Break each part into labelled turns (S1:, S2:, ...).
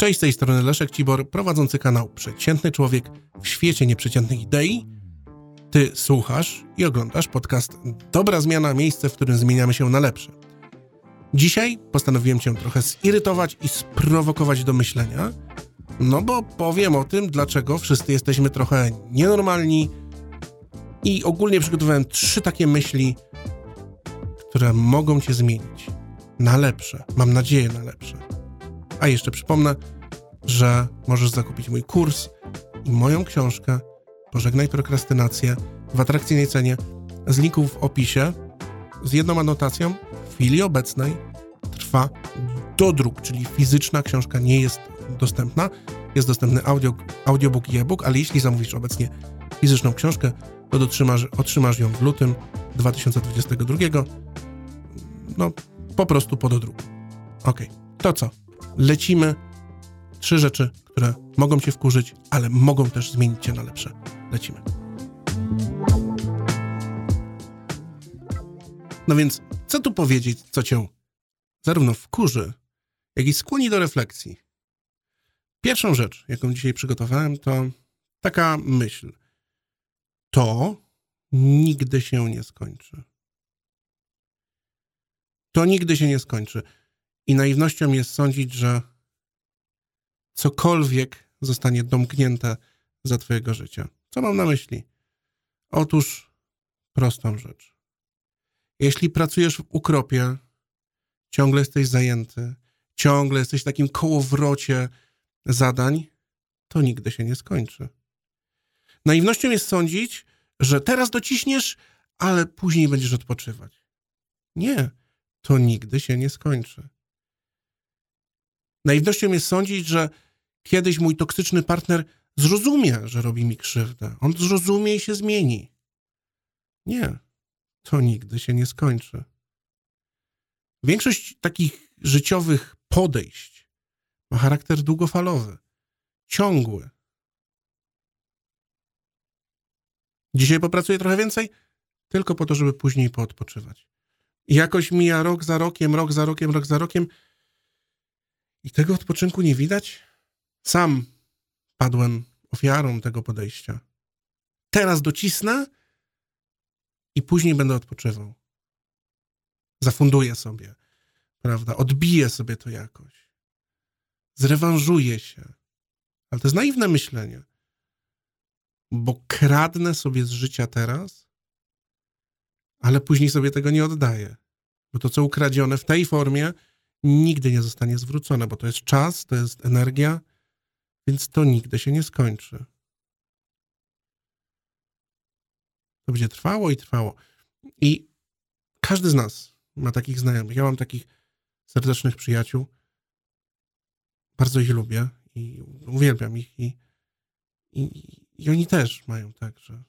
S1: Cześć, z tej strony Leszek Cibor, prowadzący kanał Przeciętny Człowiek w świecie nieprzeciętnych idei. Ty słuchasz i oglądasz podcast Dobra Zmiana, miejsce, w którym zmieniamy się na lepsze. Dzisiaj postanowiłem Cię trochę zirytować i sprowokować do myślenia, no bo powiem o tym, dlaczego wszyscy jesteśmy trochę nienormalni i ogólnie przygotowałem trzy takie myśli, które mogą Cię zmienić na lepsze. Mam nadzieję na lepsze. A jeszcze przypomnę, że możesz zakupić mój kurs i moją książkę Pożegnaj prokrastynację w atrakcyjnej cenie z linków w opisie z jedną anotacją. W chwili obecnej trwa dodruk, czyli fizyczna książka nie jest dostępna. Jest dostępny audio, audiobook i e-book, ale jeśli zamówisz obecnie fizyczną książkę, to otrzymasz, otrzymasz ją w lutym 2022. No, po prostu po dodruku. Ok, to co? Lecimy. Trzy rzeczy, które mogą cię wkurzyć, ale mogą też zmienić cię na lepsze. Lecimy. No więc, co tu powiedzieć, co cię zarówno wkurzy, jak i skłoni do refleksji? Pierwszą rzecz, jaką dzisiaj przygotowałem, to taka myśl. To nigdy się nie skończy. To nigdy się nie skończy. I naiwnością jest sądzić, że cokolwiek zostanie domknięte za Twojego życia. Co mam na myśli? Otóż prostą rzecz. Jeśli pracujesz w ukropie, ciągle jesteś zajęty, ciągle jesteś w takim kołowrocie zadań, to nigdy się nie skończy. Naiwnością jest sądzić, że teraz dociśniesz, ale później będziesz odpoczywać. Nie, to nigdy się nie skończy. Naiwnością jest sądzić, że kiedyś mój toksyczny partner zrozumie, że robi mi krzywdę. On zrozumie i się zmieni. Nie, to nigdy się nie skończy. Większość takich życiowych podejść ma charakter długofalowy, ciągły. Dzisiaj popracuję trochę więcej, tylko po to, żeby później poodpoczywać. I jakoś mija rok za rokiem, rok za rokiem, rok za rokiem i tego odpoczynku nie widać? Sam padłem ofiarą tego podejścia. Teraz docisnę i później będę odpoczywał. Zafunduję sobie, prawda? Odbiję sobie to jakoś. Zrewanżuję się. Ale to jest naiwne myślenie, bo kradnę sobie z życia teraz, ale później sobie tego nie oddaję. Bo to, co ukradzione w tej formie, nigdy nie zostanie zwrócone, bo to jest czas, to jest energia, więc to nigdy się nie skończy. To będzie trwało i trwało. I każdy z nas ma takich znajomych. Ja mam takich serdecznych przyjaciół. Bardzo ich lubię i uwielbiam ich. I, i, i oni też mają tak, że,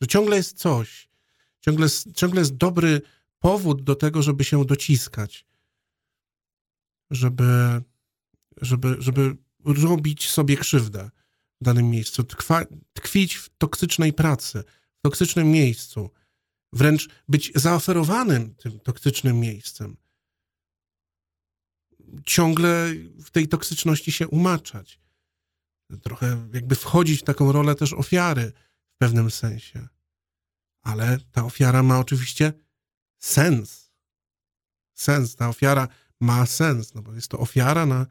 S1: że ciągle jest coś. Ciągle, ciągle jest dobry powód do tego, żeby się dociskać żeby, żeby, żeby robić sobie krzywdę w danym miejscu, tkwa, tkwić w toksycznej pracy, w toksycznym miejscu, wręcz być zaoferowanym tym toksycznym miejscem. Ciągle w tej toksyczności się umaczać. Trochę jakby wchodzić w taką rolę też ofiary w pewnym sensie. Ale ta ofiara ma oczywiście sens. Sens. Ta ofiara ma sens, no bo jest to ofiara na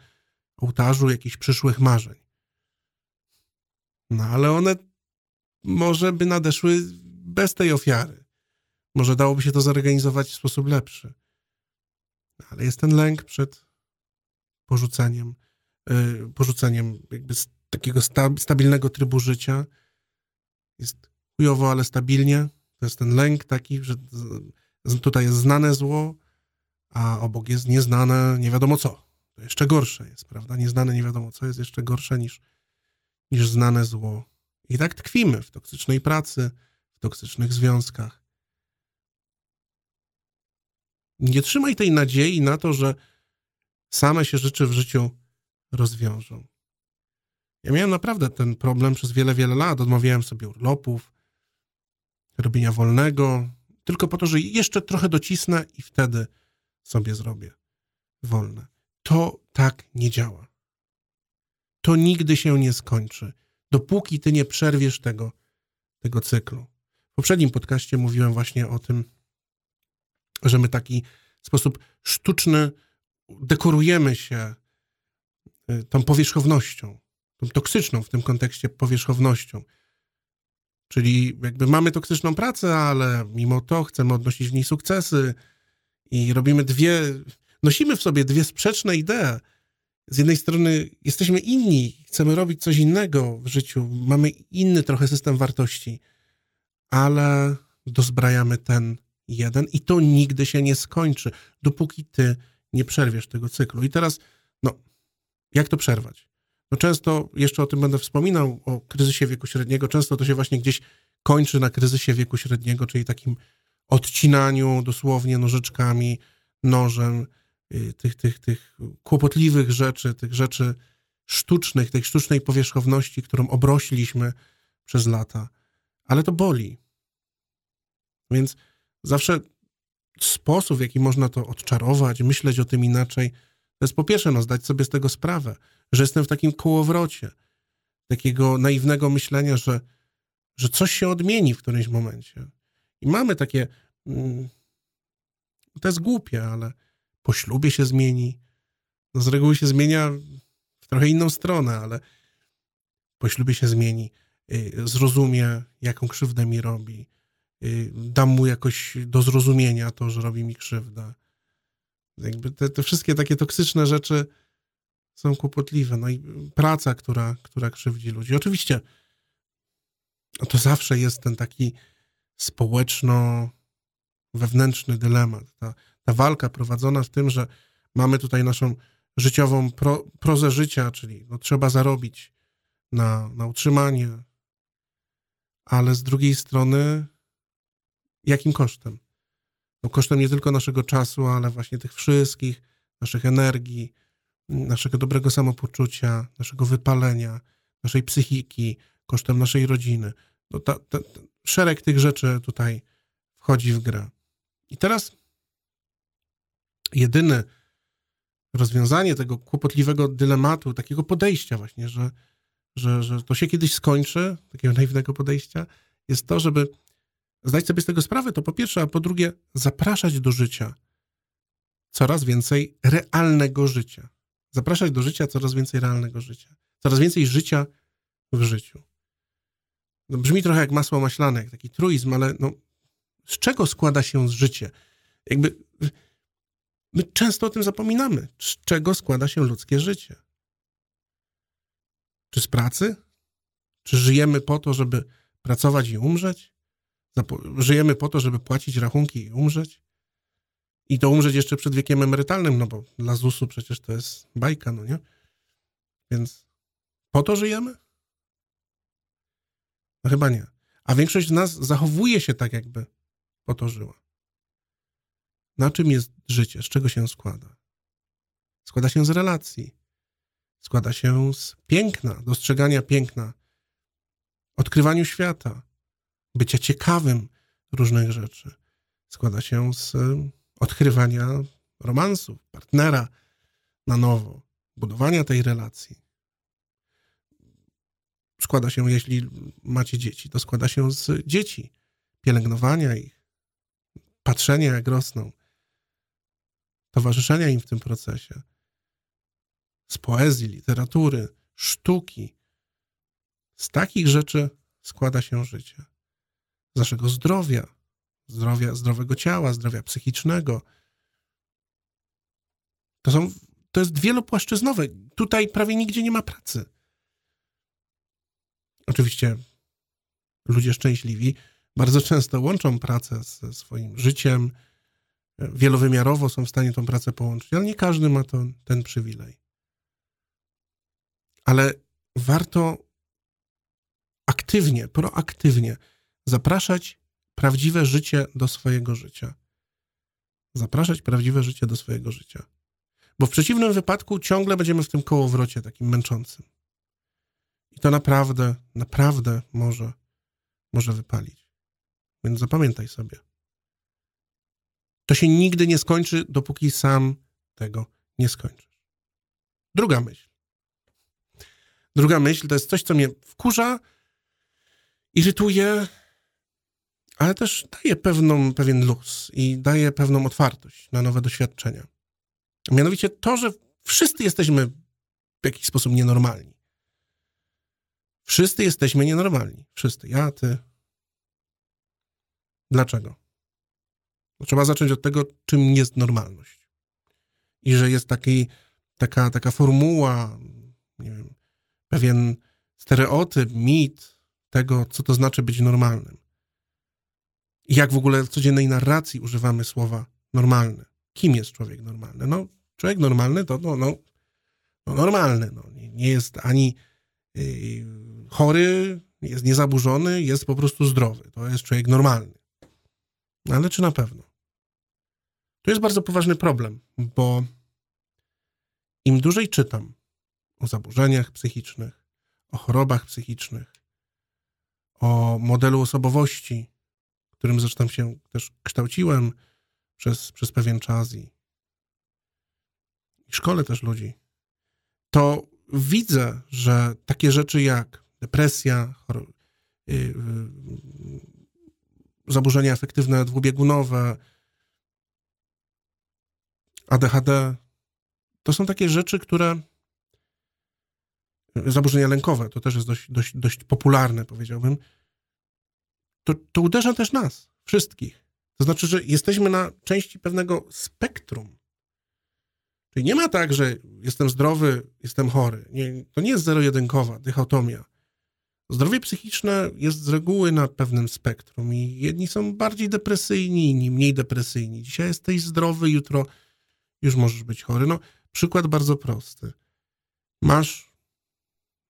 S1: ołtarzu jakichś przyszłych marzeń. No ale one może by nadeszły bez tej ofiary. Może dałoby się to zorganizować w sposób lepszy. Ale jest ten lęk przed porzuceniem, yy, porzuceniem jakby takiego sta, stabilnego trybu życia. Jest chujowo, ale stabilnie. To jest ten lęk taki, że tutaj jest znane zło, a obok jest nieznane nie wiadomo co. To jeszcze gorsze jest, prawda? Nieznane nie wiadomo co jest jeszcze gorsze niż, niż znane zło. I tak tkwimy w toksycznej pracy, w toksycznych związkach. Nie trzymaj tej nadziei na to, że same się rzeczy w życiu rozwiążą. Ja miałem naprawdę ten problem przez wiele, wiele lat. Odmawiałem sobie urlopów, robienia wolnego, tylko po to, że jeszcze trochę docisnę i wtedy sobie zrobię wolne. To tak nie działa. to nigdy się nie skończy, dopóki ty nie przerwiesz tego, tego cyklu. W poprzednim podcaście mówiłem właśnie o tym, że my taki sposób sztuczny dekorujemy się y, tą powierzchownością, tą toksyczną w tym kontekście powierzchownością. Czyli jakby mamy toksyczną pracę, ale mimo to chcemy odnosić w niej sukcesy i robimy dwie, nosimy w sobie dwie sprzeczne idee. Z jednej strony jesteśmy inni, chcemy robić coś innego w życiu, mamy inny trochę system wartości, ale dozbrajamy ten jeden i to nigdy się nie skończy, dopóki ty nie przerwiesz tego cyklu. I teraz, no, jak to przerwać? No często, jeszcze o tym będę wspominał, o kryzysie wieku średniego, często to się właśnie gdzieś kończy na kryzysie wieku średniego, czyli takim odcinaniu dosłownie nożyczkami, nożem y, tych, tych, tych kłopotliwych rzeczy, tych rzeczy sztucznych, tej sztucznej powierzchowności, którą obrośliśmy przez lata. Ale to boli. Więc zawsze sposób, w jaki można to odczarować, myśleć o tym inaczej, to jest po pierwsze, no, zdać sobie z tego sprawę, że jestem w takim kołowrocie, takiego naiwnego myślenia, że, że coś się odmieni w którymś momencie. I mamy takie, mm, to jest głupie, ale po ślubie się zmieni. No z reguły się zmienia w trochę inną stronę, ale po ślubie się zmieni. Y, zrozumie, jaką krzywdę mi robi. Y, dam mu jakoś do zrozumienia to, że robi mi krzywdę. Jakby te, te wszystkie takie toksyczne rzeczy są kłopotliwe. No i praca, która, która krzywdzi ludzi. Oczywiście to zawsze jest ten taki społeczno-wewnętrzny dylemat. Ta, ta walka prowadzona w tym, że mamy tutaj naszą życiową pro, prozę życia, czyli no, trzeba zarobić na, na utrzymanie, ale z drugiej strony jakim kosztem? No, kosztem nie tylko naszego czasu, ale właśnie tych wszystkich, naszych energii, naszego dobrego samopoczucia, naszego wypalenia, naszej psychiki, kosztem naszej rodziny. No ta, ta, szereg tych rzeczy tutaj wchodzi w grę. I teraz jedyne rozwiązanie tego kłopotliwego dylematu, takiego podejścia właśnie, że, że, że to się kiedyś skończy, takiego naiwnego podejścia, jest to, żeby zdać sobie z tego sprawę, to po pierwsze, a po drugie, zapraszać do życia coraz więcej realnego życia. Zapraszać do życia coraz więcej realnego życia. Coraz więcej życia w życiu. No, brzmi trochę jak masło maślane, jak taki truizm, ale no, z czego składa się życie? Jakby my często o tym zapominamy. Z czego składa się ludzkie życie? Czy z pracy? Czy żyjemy po to, żeby pracować i umrzeć? Żyjemy po to, żeby płacić rachunki i umrzeć? I to umrzeć jeszcze przed wiekiem emerytalnym, no bo dla ZUS-u przecież to jest bajka, no nie? Więc po to żyjemy? No chyba nie. A większość z nas zachowuje się tak, jakby po to żyła. Na czym jest życie? Z czego się składa? Składa się z relacji. Składa się z piękna, dostrzegania piękna, odkrywaniu świata, bycia ciekawym różnych rzeczy. Składa się z odkrywania romansów, partnera na nowo, budowania tej relacji. Składa się, jeśli macie dzieci, to składa się z dzieci, pielęgnowania ich, patrzenia jak rosną, towarzyszenia im w tym procesie, z poezji, literatury, sztuki. Z takich rzeczy składa się życie. Z naszego zdrowia, zdrowia, zdrowego ciała, zdrowia psychicznego. To, są, to jest wielopłaszczyznowe. Tutaj prawie nigdzie nie ma pracy. Oczywiście ludzie szczęśliwi bardzo często łączą pracę ze swoim życiem, wielowymiarowo są w stanie tą pracę połączyć, ale nie każdy ma to, ten przywilej. Ale warto aktywnie, proaktywnie zapraszać prawdziwe życie do swojego życia. Zapraszać prawdziwe życie do swojego życia. Bo w przeciwnym wypadku ciągle będziemy w tym kołowrocie takim męczącym. I to naprawdę, naprawdę może, może wypalić. Więc zapamiętaj sobie. To się nigdy nie skończy, dopóki sam tego nie skończysz. Druga myśl. Druga myśl to jest coś, co mnie wkurza, irytuje, ale też daje pewną, pewien luz i daje pewną otwartość na nowe doświadczenia. Mianowicie to, że wszyscy jesteśmy w jakiś sposób nienormalni. Wszyscy jesteśmy nienormalni. Wszyscy. Ja, ty. Dlaczego? Trzeba zacząć od tego, czym jest normalność. I że jest taki, taka, taka formuła, nie wiem, pewien stereotyp, mit tego, co to znaczy być normalnym. I jak w ogóle w codziennej narracji używamy słowa normalny. Kim jest człowiek normalny? No, człowiek normalny to no, no, no normalny. No. Nie, nie jest ani chory, jest niezaburzony, jest po prostu zdrowy. To jest człowiek normalny. Ale czy na pewno? To jest bardzo poważny problem, bo im dłużej czytam o zaburzeniach psychicznych, o chorobach psychicznych, o modelu osobowości, którym zresztą się też kształciłem przez, przez pewien czas i, i szkole też ludzi, to widzę, że takie rzeczy jak depresja, yy, yy, zaburzenia afektywne dwubiegunowe, ADHD, to są takie rzeczy, które zaburzenia lękowe, to też jest dość, dość, dość popularne, powiedziałbym, to, to uderza też nas, wszystkich. To znaczy, że jesteśmy na części pewnego spektrum. Czyli nie ma tak, że jestem zdrowy, jestem chory. Nie, to nie jest zero-jedynkowa dychotomia. Zdrowie psychiczne jest z reguły na pewnym spektrum i jedni są bardziej depresyjni, inni mniej depresyjni. Dzisiaj jesteś zdrowy, jutro już możesz być chory. No, przykład bardzo prosty. Masz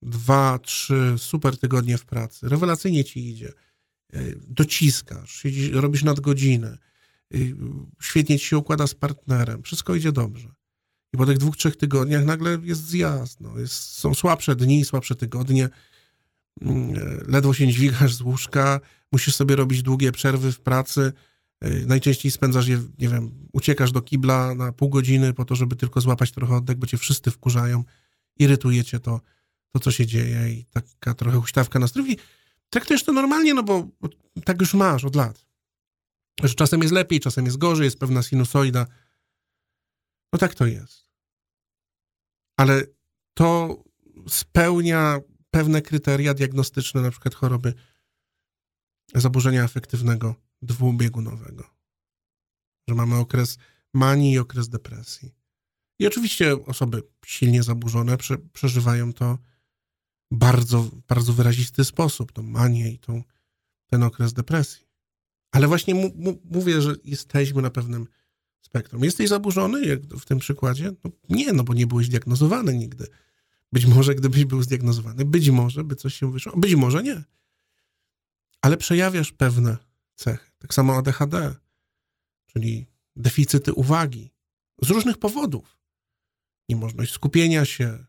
S1: dwa, trzy super tygodnie w pracy, rewelacyjnie ci idzie, e, dociskasz, robisz nadgodzinę, e, świetnie ci się układa z partnerem, wszystko idzie dobrze. I po tych dwóch, trzech tygodniach nagle jest zjazd. No, jest, są słabsze dni, słabsze tygodnie, mm, e, ledwo się dźwigasz z łóżka, musisz sobie robić długie przerwy w pracy, najczęściej spędzasz je, nie wiem, uciekasz do kibla na pół godziny po to, żeby tylko złapać trochę oddech, bo cię wszyscy wkurzają, irytuje cię to to, co się dzieje i taka trochę huśtawka na strój. Traktujesz to normalnie, no bo tak już masz od lat. Że czasem jest lepiej, czasem jest gorzej, jest pewna sinusoida. No tak to jest. Ale to spełnia pewne kryteria diagnostyczne, na przykład choroby zaburzenia afektywnego dwubiegunowego. Że mamy okres manii i okres depresji. I oczywiście osoby silnie zaburzone prze, przeżywają to bardzo, bardzo wyrazisty sposób, tą manię i tą, ten okres depresji. Ale właśnie mu, mu, mówię, że jesteśmy na pewnym spektrum. Jesteś zaburzony, jak w tym przykładzie? No nie, no bo nie byłeś diagnozowany nigdy. Być może gdybyś był zdiagnozowany, być może by coś się wyszło, być może nie. Ale przejawiasz pewne cechy. Tak samo ADHD, czyli deficyty uwagi z różnych powodów. Niemożność skupienia się,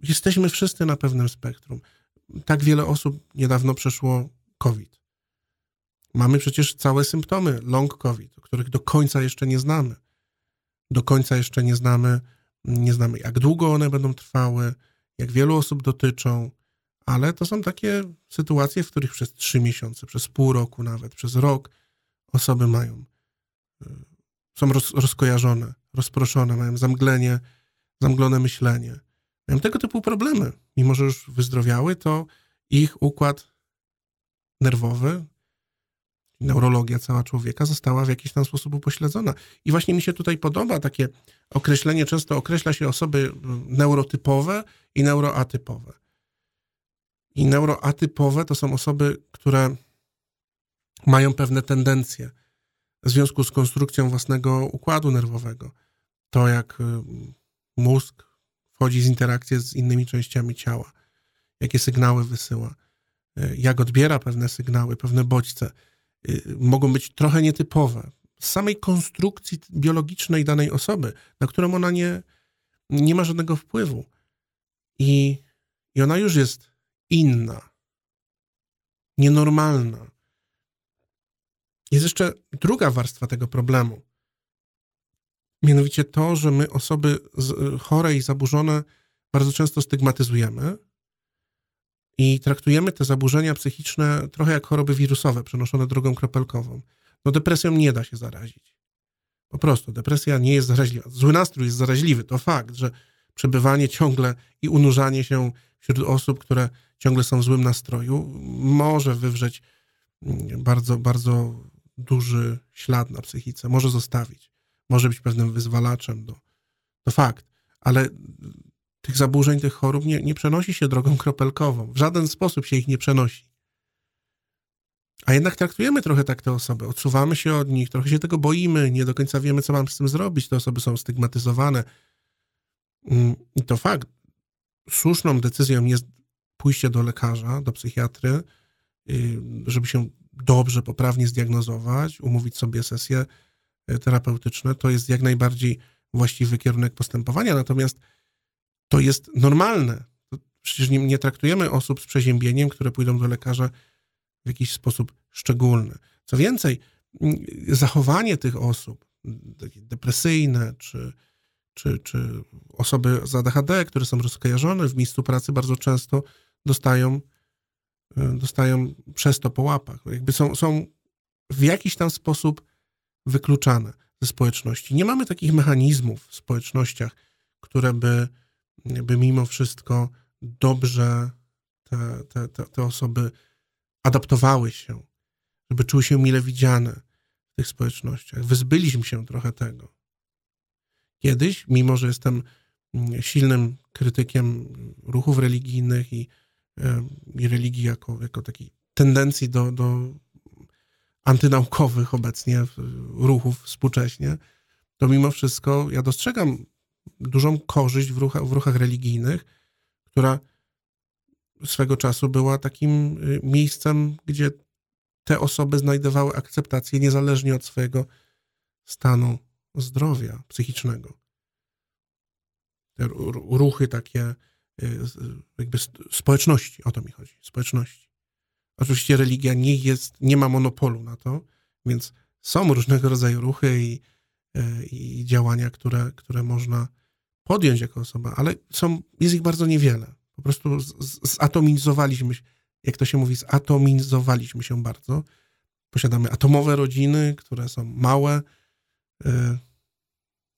S1: jesteśmy wszyscy na pewnym spektrum. Tak wiele osób niedawno przeszło COVID. Mamy przecież całe symptomy long COVID, których do końca jeszcze nie znamy. Do końca jeszcze nie znamy, nie znamy jak długo one będą trwały, jak wielu osób dotyczą, ale to są takie sytuacje, w których przez trzy miesiące, przez pół roku nawet, przez rok osoby mają, y, są roz, rozkojarzone, rozproszone, mają zamglenie, zamglone myślenie mają tego typu problemy. Mimo, że już wyzdrowiały, to ich układ nerwowy, neurologia cała człowieka została w jakiś tam sposób upośledzona. I właśnie mi się tutaj podoba takie określenie, często określa się osoby neurotypowe i neuroatypowe. I neuroatypowe to są osoby, które mają pewne tendencje w związku z konstrukcją własnego układu nerwowego. To jak y, mózg wchodzi z interakcje z innymi częściami ciała, jakie sygnały wysyła, e, jak odbiera pewne sygnały, pewne bodźce, mogą być trochę nietypowe. Z samej konstrukcji biologicznej danej osoby, na którą ona nie, nie ma żadnego wpływu. I, I ona już jest inna, nienormalna. Jest jeszcze druga warstwa tego problemu Mianowicie to, że my osoby chore i zaburzone bardzo często stygmatyzujemy i traktujemy te zaburzenia psychiczne trochę jak choroby wirusowe przenoszone drogą kropelkową. No depresją nie da się zarazić. Po prostu depresja nie jest zaraźliwa. Zły nastrój jest zaraźliwy. To fakt, że przebywanie ciągle i unurzanie się wśród osób, które ciągle są w złym nastroju, może wywrzeć mm, bardzo, bardzo duży ślad na psychice. Może zostawić. Może być pewnym wyzwalaczem. Do, to fakt. Ale tych zaburzeń, tych chorób nie, nie przenosi się drogą kropelkową. W żaden sposób się ich nie przenosi. A jednak traktujemy trochę tak te osoby, odsuwamy się od nich, trochę się tego boimy, nie do końca wiemy, co mamy z tym zrobić. Te osoby są stygmatyzowane. Mm, I to fakt. Słuszną decyzją jest pójście do lekarza, do psychiatry, y, żeby się dobrze, poprawnie zdiagnozować, umówić sobie sesje y, terapeutyczne. To jest jak najbardziej właściwy kierunek postępowania. Natomiast to jest normalne. Przecież nie, nie traktujemy osób z przeziębieniem, które pójdą do lekarza w jakiś sposób szczególny. Co więcej, zachowanie tych osób, depresyjne czy, czy, czy osoby z ADHD, które są rozkojarzone w miejscu pracy, bardzo często dostają, dostają przez to po łapach. Jakby są, są w jakiś tam sposób wykluczane ze społeczności. Nie mamy takich mechanizmów w społecznościach, które by by mimo wszystko dobrze te, te, te, te osoby adaptowały się, żeby czuły się mile widziane w tych społecznościach. Wyzbyliśmy się trochę tego. Kiedyś, mimo że jestem mm, silnym krytykiem ruchów religijnych i, i religii jako, jako takiej tendencji do, do antynaukowych obecnie ruchów współcześnie, to mimo wszystko ja dostrzegam dużą korzyść w ruchach, w ruchach religijnych, która swego czasu była takim y, miejscem, gdzie te osoby znajdowały akceptację niezależnie od swojego stanu zdrowia psychicznego. Te ruchy takie y, jakby społeczności, o to mi chodzi, społeczności. Oczywiście religia nie jest, nie ma monopolu na to, więc są różnego rodzaju ruchy i i działania, które, które można podjąć jako osoba, ale są, jest ich bardzo niewiele. Po prostu zatomizowaliśmy, jak to się mówi, zatomizowaliśmy się bardzo. Posiadamy atomowe rodziny, które są małe, e,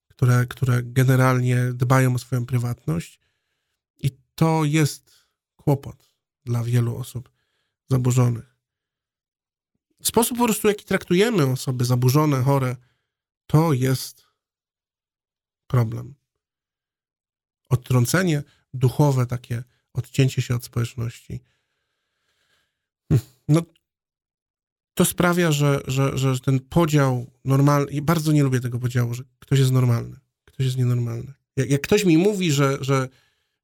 S1: które, które generalnie dbają o swoją prywatność i to jest kłopot dla wielu osób zaburzonych. Sposób po prostu, jaki traktujemy osoby zaburzone, chore, to jest problem. Odtrącenie duchowe, takie odcięcie się od społeczności. Hmm. No, to sprawia, że, że, że ten podział normalny, bardzo nie lubię tego podziału, że ktoś jest normalny, ktoś jest nienormalny. Jak, jak ktoś mi mówi, że, że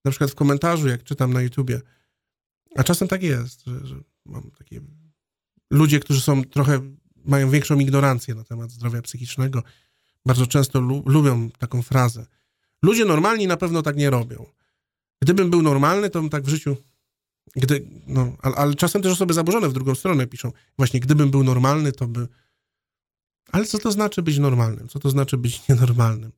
S1: na przykład w komentarzu, jak czytam na YouTubie, a czasem tak jest, że, że mam takie ludzie, którzy są trochę mają większą ignorancję na temat zdrowia psychicznego. Bardzo często lu lubią taką frazę. Ludzie normalni na pewno tak nie robią. Gdybym był normalny, to bym tak w życiu. Gdy, no, ale, ale czasem też osoby zaburzone w drugą stronę piszą. Właśnie, gdybym był normalny, to by. Ale co to znaczy być normalnym? Co to znaczy być nienormalnym?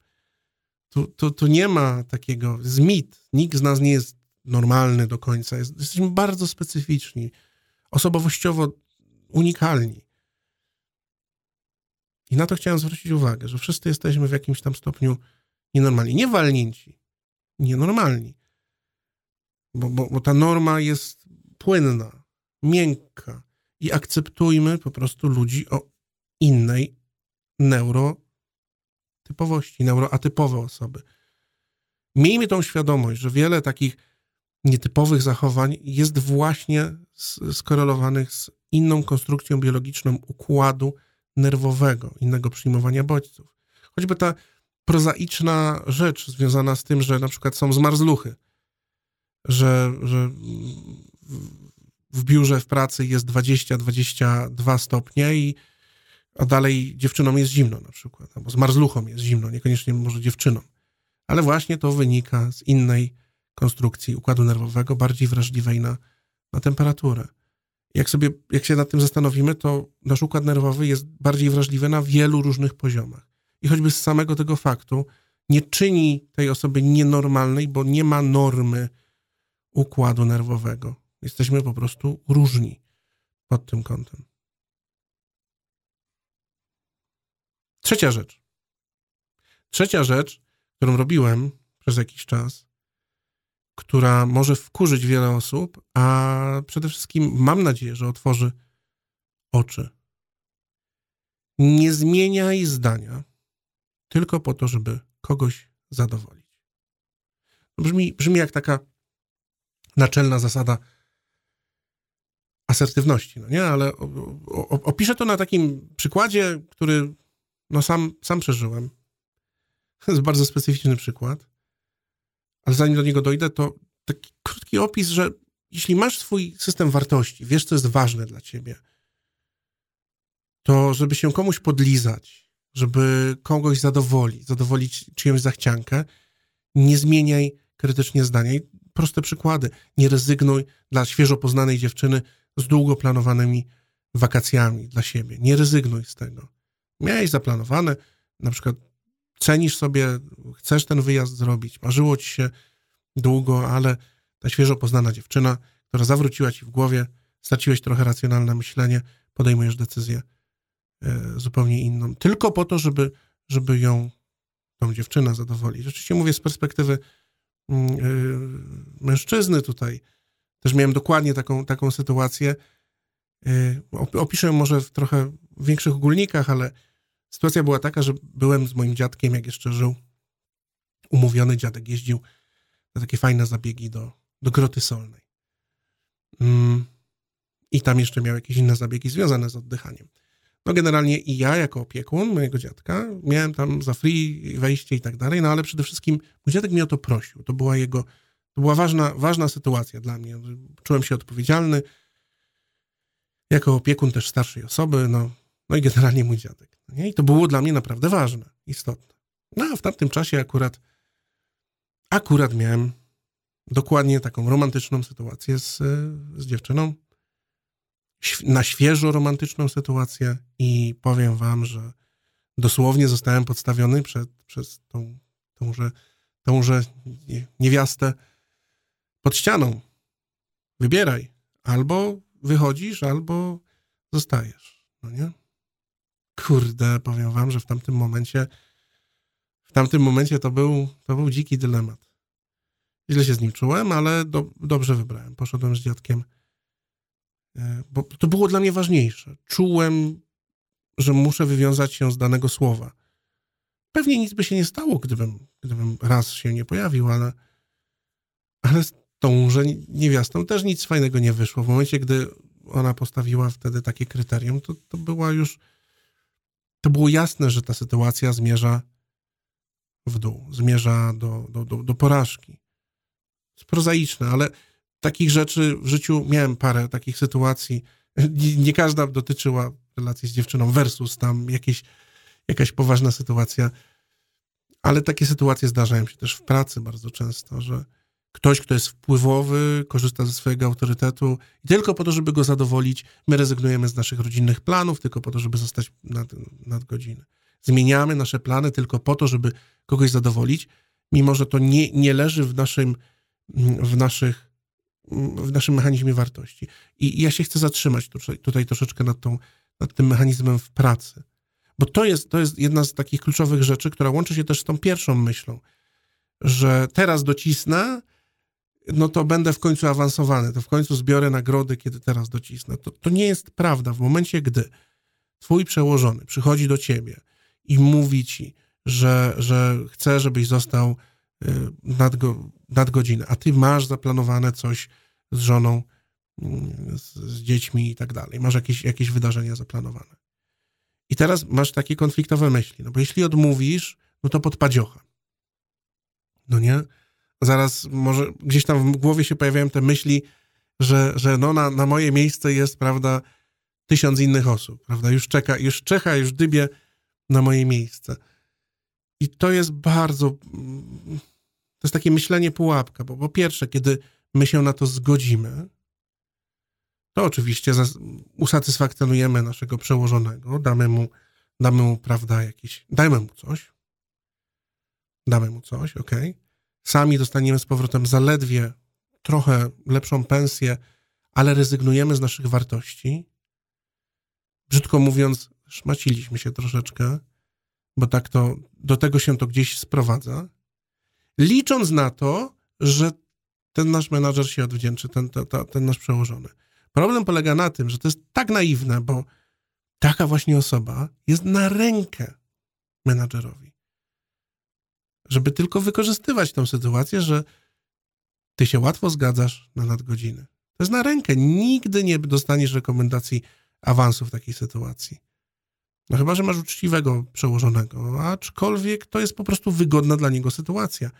S1: Tu, tu, tu nie ma takiego. Z mit. Nikt z nas nie jest normalny do końca. Jest, jesteśmy bardzo specyficzni, osobowościowo unikalni. I na to chciałem zwrócić uwagę, że wszyscy jesteśmy w jakimś tam stopniu nienormalni. Nie walnięci, nienormalni. Bo, bo, bo ta norma jest płynna, miękka i akceptujmy po prostu ludzi o innej neurotypowości, neuroatypowe osoby. Miejmy tą świadomość, że wiele takich nietypowych zachowań jest właśnie skorelowanych z inną konstrukcją biologiczną układu nerwowego, innego przyjmowania bodźców. Choćby ta prozaiczna rzecz związana z tym, że na przykład są zmarzluchy, że, że w biurze w pracy jest 20-22 stopnie i a dalej dziewczynom jest zimno na przykład, albo zmarzluchom jest zimno, niekoniecznie może dziewczynom. Ale właśnie to wynika z innej konstrukcji układu nerwowego, bardziej wrażliwej na, na temperaturę jak sobie, jak się nad tym zastanowimy, to nasz układ nerwowy jest bardziej wrażliwy na wielu różnych poziomach. I choćby z samego tego faktu, nie czyni tej osoby nienormalnej, bo nie ma normy układu nerwowego. Jesteśmy po prostu różni pod tym kątem. Trzecia rzecz. Trzecia rzecz, którą robiłem przez jakiś czas, która może wkurzyć wiele osób, a przede wszystkim mam nadzieję, że otworzy oczy. Nie zmieniaj zdania tylko po to, żeby kogoś zadowolić. Brzmi, brzmi jak taka naczelna zasada asertywności, no nie? Ale opiszę to na takim przykładzie, który no sam, sam przeżyłem. To jest bardzo specyficzny przykład. Ale zanim do niego dojdę, to taki krótki opis, że jeśli masz swój system wartości, wiesz, co jest ważne dla ciebie, to żeby się komuś podlizać, żeby kogoś zadowolić, zadowolić czyjąś zachciankę, nie zmieniaj krytycznie zdania. I proste przykłady. Nie rezygnuj dla świeżo poznanej dziewczyny z długo planowanymi wakacjami dla siebie. Nie rezygnuj z tego. Miałeś zaplanowane, na przykład cenisz sobie, chcesz ten wyjazd zrobić, marzyło ci się długo, ale ta świeżo poznana dziewczyna, która zawróciła ci w głowie, straciłeś trochę racjonalne myślenie, podejmujesz decyzję e, zupełnie inną, tylko po to, żeby, żeby ją, tą dziewczynę zadowolić. Rzeczywiście mówię z perspektywy mm, e, mężczyzny tutaj. Też miałem dokładnie taką, taką sytuację. E, opiszę może w trochę większych ogólnikach, ale Sytuacja była taka, że byłem z moim dziadkiem, jak jeszcze żył, umówiony dziadek jeździł na takie fajne zabiegi do, do Groty Solnej. Mm. I tam jeszcze miał jakieś inne zabiegi związane z oddychaniem. No generalnie i ja jako opiekun mojego dziadka miałem tam za free wejście i tak dalej, no ale przede wszystkim mój dziadek mnie o to prosił. To była jego, to była ważna, ważna sytuacja dla mnie. Czułem się odpowiedzialny. Jako opiekun też starszej osoby, no, no i generalnie mój dziadek. Nie? I to było dla mnie naprawdę ważne, istotne. No a w tamtym czasie akurat, akurat miałem dokładnie taką romantyczną sytuację z, z dziewczyną. Na świeżo romantyczną sytuację i powiem wam, że dosłownie zostałem podstawiony przed, przez tą, tąże, tąże niewiastę pod ścianą. Wybieraj. Albo wychodzisz, albo zostajesz. No nie? Kurde, powiem wam, że w tamtym momencie w tamtym momencie to był, to był dziki dylemat. Źle się z nim czułem, ale do, dobrze wybrałem. Poszedłem z dziadkiem, e, bo to było dla mnie ważniejsze. Czułem, że muszę wywiązać się z danego słowa. Pewnie nic by się nie stało, gdybym, gdybym raz się nie pojawił, ale, ale z że niewiastą też nic fajnego nie wyszło. W momencie, gdy ona postawiła wtedy takie kryterium, to, to była już to było jasne, że ta sytuacja zmierza w dół, zmierza do, do, do, do porażki. Jest prozaiczne, ale takich rzeczy w życiu miałem parę takich sytuacji. Nie, nie każda dotyczyła relacji z dziewczyną versus tam jakieś, jakaś poważna sytuacja, ale takie sytuacje zdarzają się też w pracy bardzo często, że ktoś, kto jest wpływowy, korzysta ze swojego autorytetu i tylko po to, żeby go zadowolić, my rezygnujemy z naszych rodzinnych planów, tylko po to, żeby zostać nad, nad godzinę. Zmieniamy nasze plany tylko po to, żeby kogoś zadowolić, mimo że to nie, nie leży w naszym, w, naszych, w naszym mechanizmie wartości. I ja się chcę zatrzymać tutaj, tutaj troszeczkę nad, tą, nad tym mechanizmem w pracy. Bo to jest, to jest jedna z takich kluczowych rzeczy, która łączy się też z tą pierwszą myślą, że teraz docisnę, no to będę w końcu awansowany, to w końcu zbiorę nagrody, kiedy teraz docisnę. To, to nie jest prawda. W momencie, gdy twój przełożony przychodzi do ciebie i mówi ci, że, że chce, żebyś został y, nad, go, nad godzinę, a ty masz zaplanowane coś z żoną, mm, z, z dziećmi i tak dalej, masz jakieś, jakieś wydarzenia zaplanowane. I teraz masz takie konfliktowe myśli, no bo jeśli odmówisz, no to podpadziocha. No nie? Zaraz może gdzieś tam w głowie się pojawiają te myśli, że, że no na, na moje miejsce jest, prawda, tysiąc innych osób, prawda, już czeka, już czeka, już dybie na moje miejsce. I to jest bardzo, to jest takie myślenie pułapka, bo po pierwsze, kiedy my się na to zgodzimy, to oczywiście usatysfakcjonujemy naszego przełożonego, damy mu, damy mu, prawda, jakiś, dajmy mu coś, damy mu coś, ok. Sami dostaniemy z powrotem zaledwie trochę lepszą pensję, ale rezygnujemy z naszych wartości. Brzydko mówiąc, szmaciliśmy się troszeczkę, bo tak to, do tego się to gdzieś sprowadza, licząc na to, że ten nasz menadżer się odwdzięczy, ten, ten, ten nasz przełożony. Problem polega na tym, że to jest tak naiwne, bo taka właśnie osoba jest na rękę menadżerowi. Żeby tylko wykorzystywać tę sytuację, że ty się łatwo zgadzasz na nadgodziny. To jest na rękę. Nigdy nie dostaniesz rekomendacji awansu w takiej sytuacji. No chyba, że masz uczciwego przełożonego, aczkolwiek to jest po prostu wygodna dla niego sytuacja.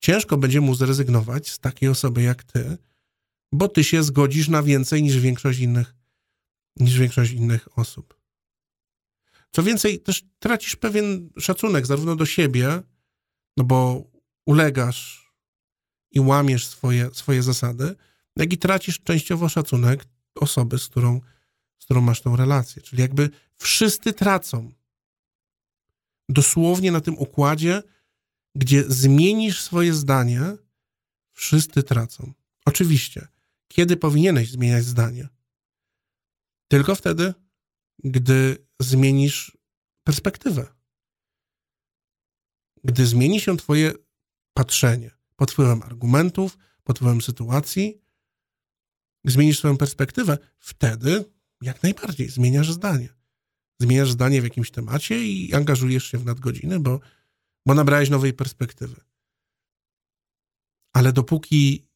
S1: Ciężko będzie mu zrezygnować z takiej osoby jak ty, bo ty się zgodzisz na więcej niż większość innych, niż większość innych osób. Co więcej, też tracisz pewien szacunek zarówno do siebie, no bo ulegasz i łamiesz swoje, swoje zasady, jak i tracisz częściowo szacunek osoby, z którą, z którą masz tą relację. Czyli jakby wszyscy tracą. Dosłownie na tym układzie, gdzie zmienisz swoje zdanie, wszyscy tracą. Oczywiście, kiedy powinieneś zmieniać zdanie? Tylko wtedy, gdy zmienisz perspektywę. Gdy zmieni się Twoje patrzenie pod wpływem argumentów, pod wpływem sytuacji, zmienisz swoją perspektywę, wtedy jak najbardziej zmieniasz zdanie. Zmieniasz zdanie w jakimś temacie i angażujesz się w nadgodziny, bo, bo nabrałeś nowej perspektywy. Ale dopóki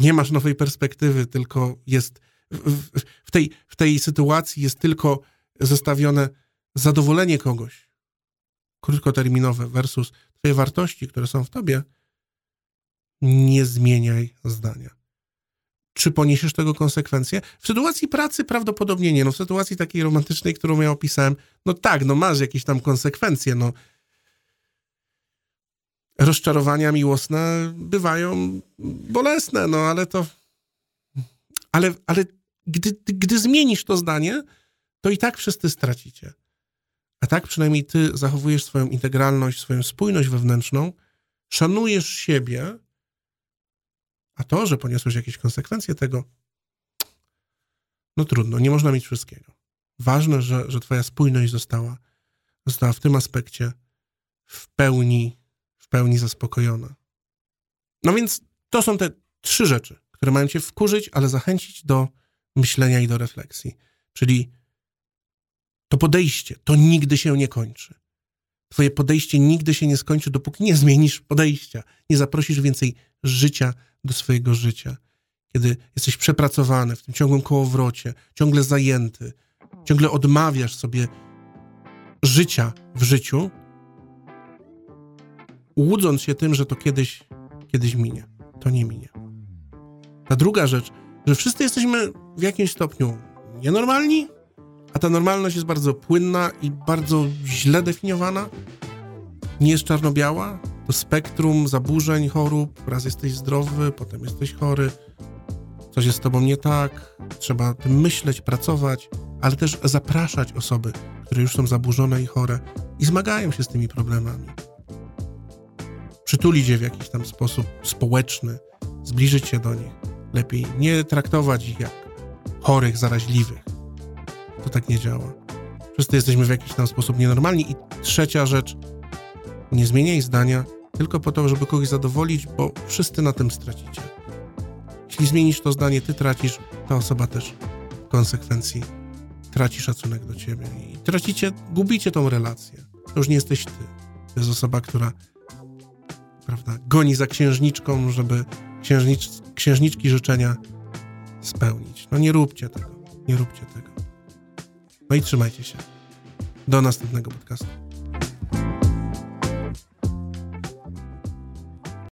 S1: nie masz nowej perspektywy, tylko jest w, w, tej, w tej sytuacji jest tylko zestawione zadowolenie kogoś krótkoterminowe versus twoje wartości, które są w tobie, nie zmieniaj zdania. Czy poniesiesz tego konsekwencje? W sytuacji pracy prawdopodobnie nie. No w sytuacji takiej romantycznej, którą ja opisałem, no tak, no masz jakieś tam konsekwencje, no. Rozczarowania miłosne bywają bolesne, no ale to... Ale, ale gdy, gdy zmienisz to zdanie, to i tak wszyscy stracicie. A tak przynajmniej ty zachowujesz swoją integralność, swoją spójność wewnętrzną, szanujesz siebie, a to, że poniosłeś jakieś konsekwencje tego, no trudno, nie można mieć wszystkiego. Ważne, że, że twoja spójność została, została w tym aspekcie w pełni, w pełni zaspokojona. No więc to są te trzy rzeczy, które mają cię wkurzyć, ale zachęcić do myślenia i do refleksji. Czyli to podejście, to nigdy się nie kończy. Twoje podejście nigdy się nie skończy, dopóki nie zmienisz podejścia, nie zaprosisz więcej życia do swojego życia. Kiedy jesteś przepracowany w tym ciągłym kołowrocie, ciągle zajęty, ciągle odmawiasz sobie życia w życiu, łudząc się tym, że to kiedyś, kiedyś minie. To nie minie. Ta druga rzecz, że wszyscy jesteśmy w jakimś stopniu nienormalni, a ta normalność jest bardzo płynna i bardzo źle definiowana. Nie jest czarno-biała. To spektrum zaburzeń, chorób. Raz jesteś zdrowy, potem jesteś chory. Coś jest z tobą nie tak. Trzeba tym myśleć, pracować, ale też zapraszać osoby, które już są zaburzone i chore i zmagają się z tymi problemami. Przytulić je w jakiś tam sposób społeczny, zbliżyć się do nich. Lepiej nie traktować ich jak chorych, zaraźliwych to tak nie działa. Wszyscy jesteśmy w jakiś tam sposób nienormalni. I trzecia rzecz, nie zmieniaj zdania tylko po to, żeby kogoś zadowolić, bo wszyscy na tym stracicie. Jeśli zmienisz to zdanie, ty tracisz, ta osoba też w konsekwencji traci szacunek do ciebie i tracicie, gubicie tą relację. To już nie jesteś ty. To jest osoba, która prawda, goni za księżniczką, żeby księżnicz, księżniczki życzenia spełnić. No nie róbcie tego. Nie róbcie tego. No i trzymajcie się. Do następnego podcastu.